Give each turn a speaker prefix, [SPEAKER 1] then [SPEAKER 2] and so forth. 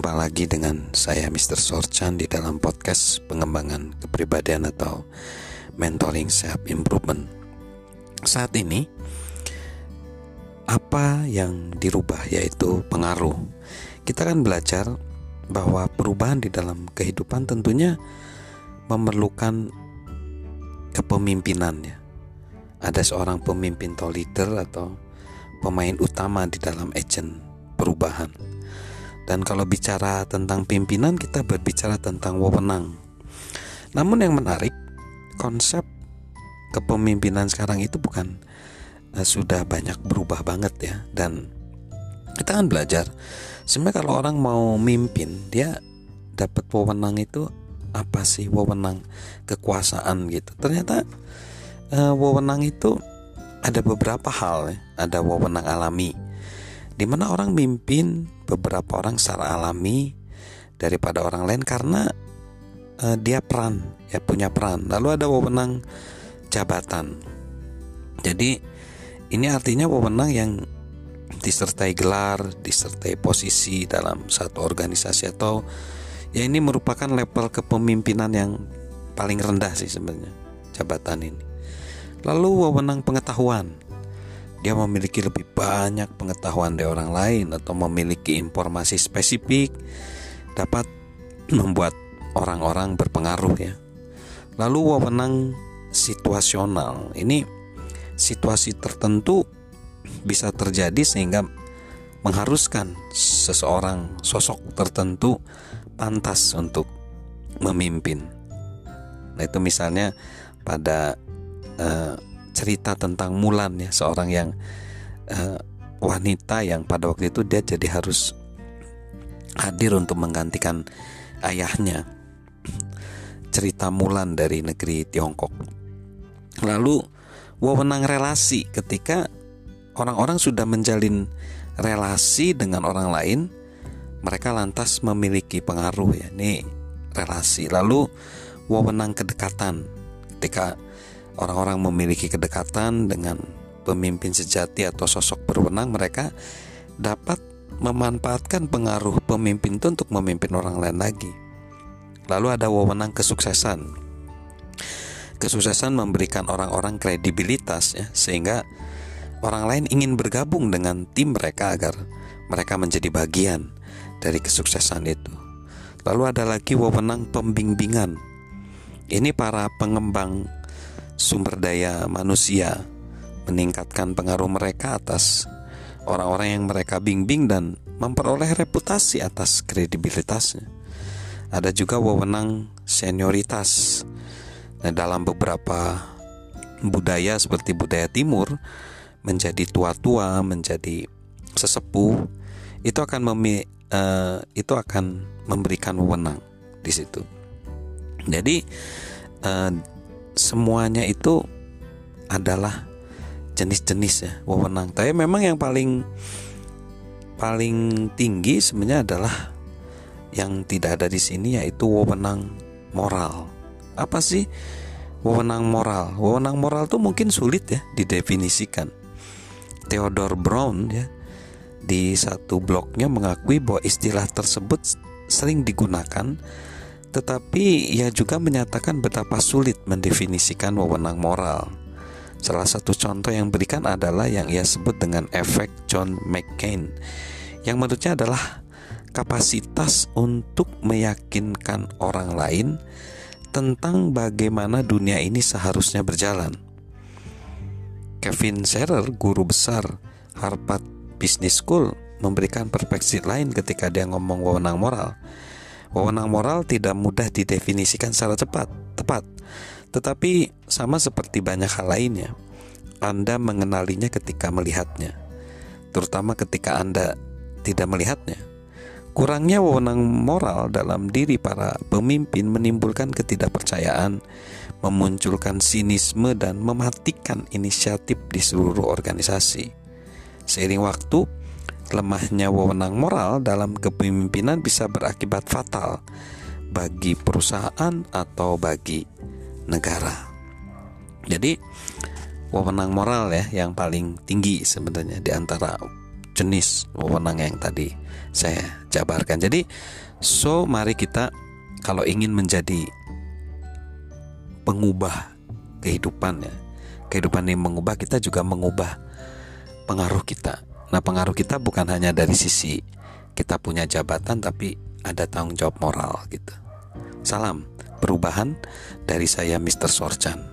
[SPEAKER 1] Jumpa lagi dengan saya Mr. Sorchan di dalam podcast pengembangan kepribadian atau mentoring self improvement. Saat ini apa yang dirubah yaitu pengaruh. Kita akan belajar bahwa perubahan di dalam kehidupan tentunya memerlukan kepemimpinan ya. Ada seorang pemimpin atau leader atau pemain utama di dalam agent perubahan dan kalau bicara tentang pimpinan, kita berbicara tentang wewenang. Namun yang menarik, konsep kepemimpinan sekarang itu bukan uh, sudah banyak berubah banget ya. Dan kita akan belajar. Sebenarnya kalau orang mau mimpin, dia dapat wewenang itu apa sih wewenang kekuasaan gitu. Ternyata uh, wewenang itu ada beberapa hal ya. Ada wewenang alami di mana orang mimpin beberapa orang secara alami daripada orang lain karena uh, dia peran ya punya peran. Lalu ada wewenang jabatan. Jadi ini artinya wewenang yang disertai gelar disertai posisi dalam satu organisasi atau ya ini merupakan level kepemimpinan yang paling rendah sih sebenarnya jabatan ini. Lalu wewenang pengetahuan dia memiliki lebih banyak pengetahuan dari orang lain atau memiliki informasi spesifik dapat membuat orang-orang berpengaruh ya. Lalu wewenang situasional. Ini situasi tertentu bisa terjadi sehingga mengharuskan seseorang sosok tertentu pantas untuk memimpin. Nah, itu misalnya pada uh, cerita tentang Mulan ya seorang yang uh, wanita yang pada waktu itu dia jadi harus hadir untuk menggantikan ayahnya. Cerita Mulan dari negeri Tiongkok. Lalu wewenang relasi ketika orang-orang sudah menjalin relasi dengan orang lain mereka lantas memiliki pengaruh ya ini relasi. Lalu wewenang kedekatan ketika orang-orang memiliki kedekatan dengan pemimpin sejati atau sosok berwenang, mereka dapat memanfaatkan pengaruh pemimpin itu untuk memimpin orang lain lagi. Lalu ada wewenang kesuksesan. Kesuksesan memberikan orang-orang kredibilitas ya, sehingga orang lain ingin bergabung dengan tim mereka agar mereka menjadi bagian dari kesuksesan itu. Lalu ada lagi wewenang pembimbingan. Ini para pengembang sumber daya manusia, meningkatkan pengaruh mereka atas orang-orang yang mereka bimbing dan memperoleh reputasi atas kredibilitasnya. Ada juga wewenang senioritas. Nah, dalam beberapa budaya seperti budaya timur menjadi tua-tua, menjadi sesepuh itu akan memi, uh, itu akan memberikan wewenang di situ. Jadi uh, semuanya itu adalah jenis-jenis ya wewenang. Tapi memang yang paling paling tinggi sebenarnya adalah yang tidak ada di sini yaitu wewenang moral. Apa sih wewenang moral? Wewenang moral itu mungkin sulit ya didefinisikan. Theodore Brown ya di satu blognya mengakui bahwa istilah tersebut sering digunakan tetapi ia juga menyatakan betapa sulit mendefinisikan wewenang moral. Salah satu contoh yang berikan adalah yang ia sebut dengan efek John McCain, yang menurutnya adalah kapasitas untuk meyakinkan orang lain tentang bagaimana dunia ini seharusnya berjalan. Kevin Scherer, guru besar Harvard Business School, memberikan perspektif lain ketika dia ngomong wewenang moral. Wewenang moral tidak mudah didefinisikan secara cepat, tepat. Tetapi sama seperti banyak hal lainnya, Anda mengenalinya ketika melihatnya, terutama ketika Anda tidak melihatnya. Kurangnya wewenang moral dalam diri para pemimpin menimbulkan ketidakpercayaan, memunculkan sinisme dan mematikan inisiatif di seluruh organisasi. Seiring waktu, lemahnya wewenang moral dalam kepemimpinan bisa berakibat fatal bagi perusahaan atau bagi negara. Jadi wewenang moral ya yang paling tinggi sebenarnya di antara jenis wewenang yang tadi saya jabarkan. Jadi, so mari kita kalau ingin menjadi pengubah kehidupan ya, kehidupan ini mengubah kita juga mengubah pengaruh kita. Nah, pengaruh kita bukan hanya dari sisi kita punya jabatan tapi ada tanggung jawab moral gitu. Salam perubahan dari saya Mr. Sorchan.